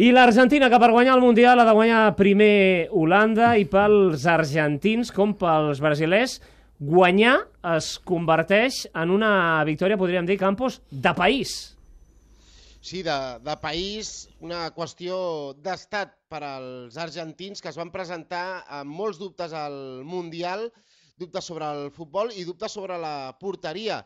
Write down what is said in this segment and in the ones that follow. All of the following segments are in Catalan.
I l'Argentina, que per guanyar el Mundial ha de guanyar primer Holanda i pels argentins, com pels brasilers, guanyar es converteix en una victòria, podríem dir, Campos, de país. Sí, de, de país, una qüestió d'estat per als argentins que es van presentar amb molts dubtes al Mundial, dubtes sobre el futbol i dubtes sobre la porteria.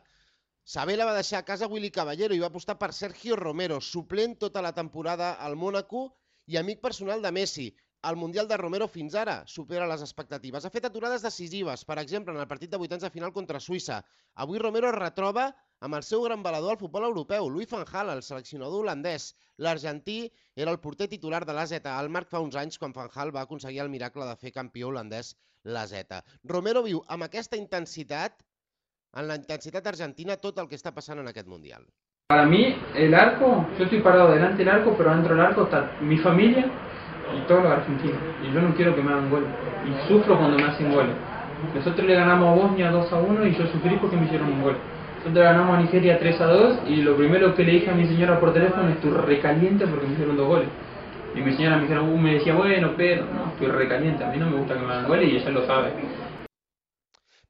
Sabela va deixar a casa Willy Caballero i va apostar per Sergio Romero, suplent tota la temporada al Mónaco i amic personal de Messi. El Mundial de Romero fins ara supera les expectatives. Ha fet aturades decisives, per exemple, en el partit de vuitens de final contra Suïssa. Avui Romero es retroba amb el seu gran balador al futbol europeu, Louis van Gaal, el seleccionador holandès. L'argentí era el porter titular de l'AZ al Marc fa uns anys quan Van Gaal va aconseguir el miracle de fer campió holandès l'AZ. Romero viu amb aquesta intensitat en la intensitat argentina tot el que està passant en aquest Mundial. Para mí, el arco, yo estoy parado delante del arco, pero dentro del arco está mi familia y todos los argentinos. Y yo no quiero que me hagan gol. Y sufro cuando me hacen goles. Nosotros le ganamos a Bosnia 2 a 1 y yo sufrí porque me hicieron un gol. Nosotros ganamos a Nigeria 3 a 2 y lo primero que le dije a mi señora por teléfono es estoy recaliente porque me hicieron dos goles. Y mi señora me, dijeron, uh, me decía, bueno, pero no, estoy recaliente, a mí no me gusta que me hagan goles y ella lo sabe.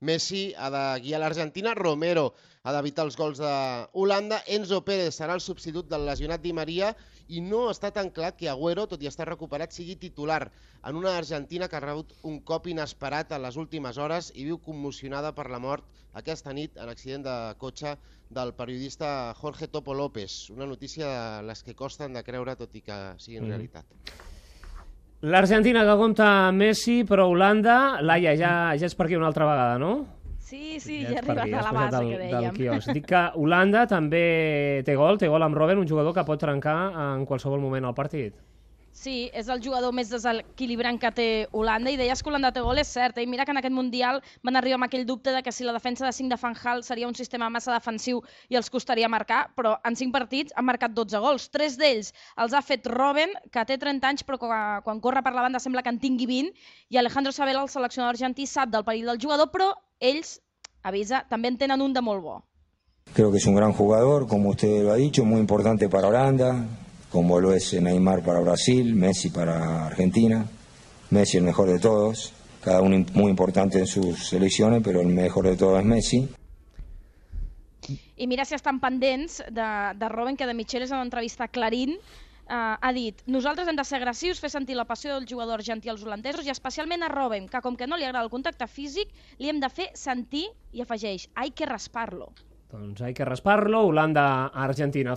Messi ha de guiar l'Argentina, Romero ha d'evitar els gols de Holanda, Enzo Pérez serà el substitut del lesionat Di Maria i no està tan clar que Agüero, tot i estar recuperat, sigui titular en una Argentina que ha rebut un cop inesperat a les últimes hores i viu commocionada per la mort aquesta nit en accident de cotxe del periodista Jorge Topo López. Una notícia de les que costen de creure tot i que siguin mm. realitat. L'Argentina que compta Messi, però Holanda, Laia, ja, ja és per aquí una altra vegada, no? Sí, sí, ja, ja he arribat aquí, a la base del, que dèiem. Del quios. Dic que Holanda també té gol, té gol amb Robben, un jugador que pot trencar en qualsevol moment al partit. Sí, és el jugador més desequilibrant que té Holanda i deies que Holanda té gol, és cert. Eh? I mira que en aquest Mundial van arribar amb aquell dubte de que si la defensa de 5 de Fanjal seria un sistema massa defensiu i els costaria marcar, però en 5 partits han marcat 12 gols. Tres d'ells els ha fet Robben, que té 30 anys però quan corre per la banda sembla que en tingui 20, i Alejandro Sabela, el seleccionador argentí, sap del perill del jugador, però ells, avisa, també en tenen un de molt bo. Creo que es un gran jugador, como usted lo ha dicho, muy importante para Holanda, como lo es Neymar para Brasil, Messi para Argentina. Messi el mejor de todos, cada uno muy importante en sus selecciones, pero el mejor de todos es Messi. I mira si estan pendents de, de Robben, que de Micheles en una entrevista a Clarín eh, ha dit nosaltres hem de ser agressius, fer sentir la passió del jugador argentí als holandesos i especialment a Robben, que com que no li agrada el contacte físic, li hem de fer sentir, i afegeix, hay que raspar-lo. Doncs hay que raspar-lo, Holanda-Argentina.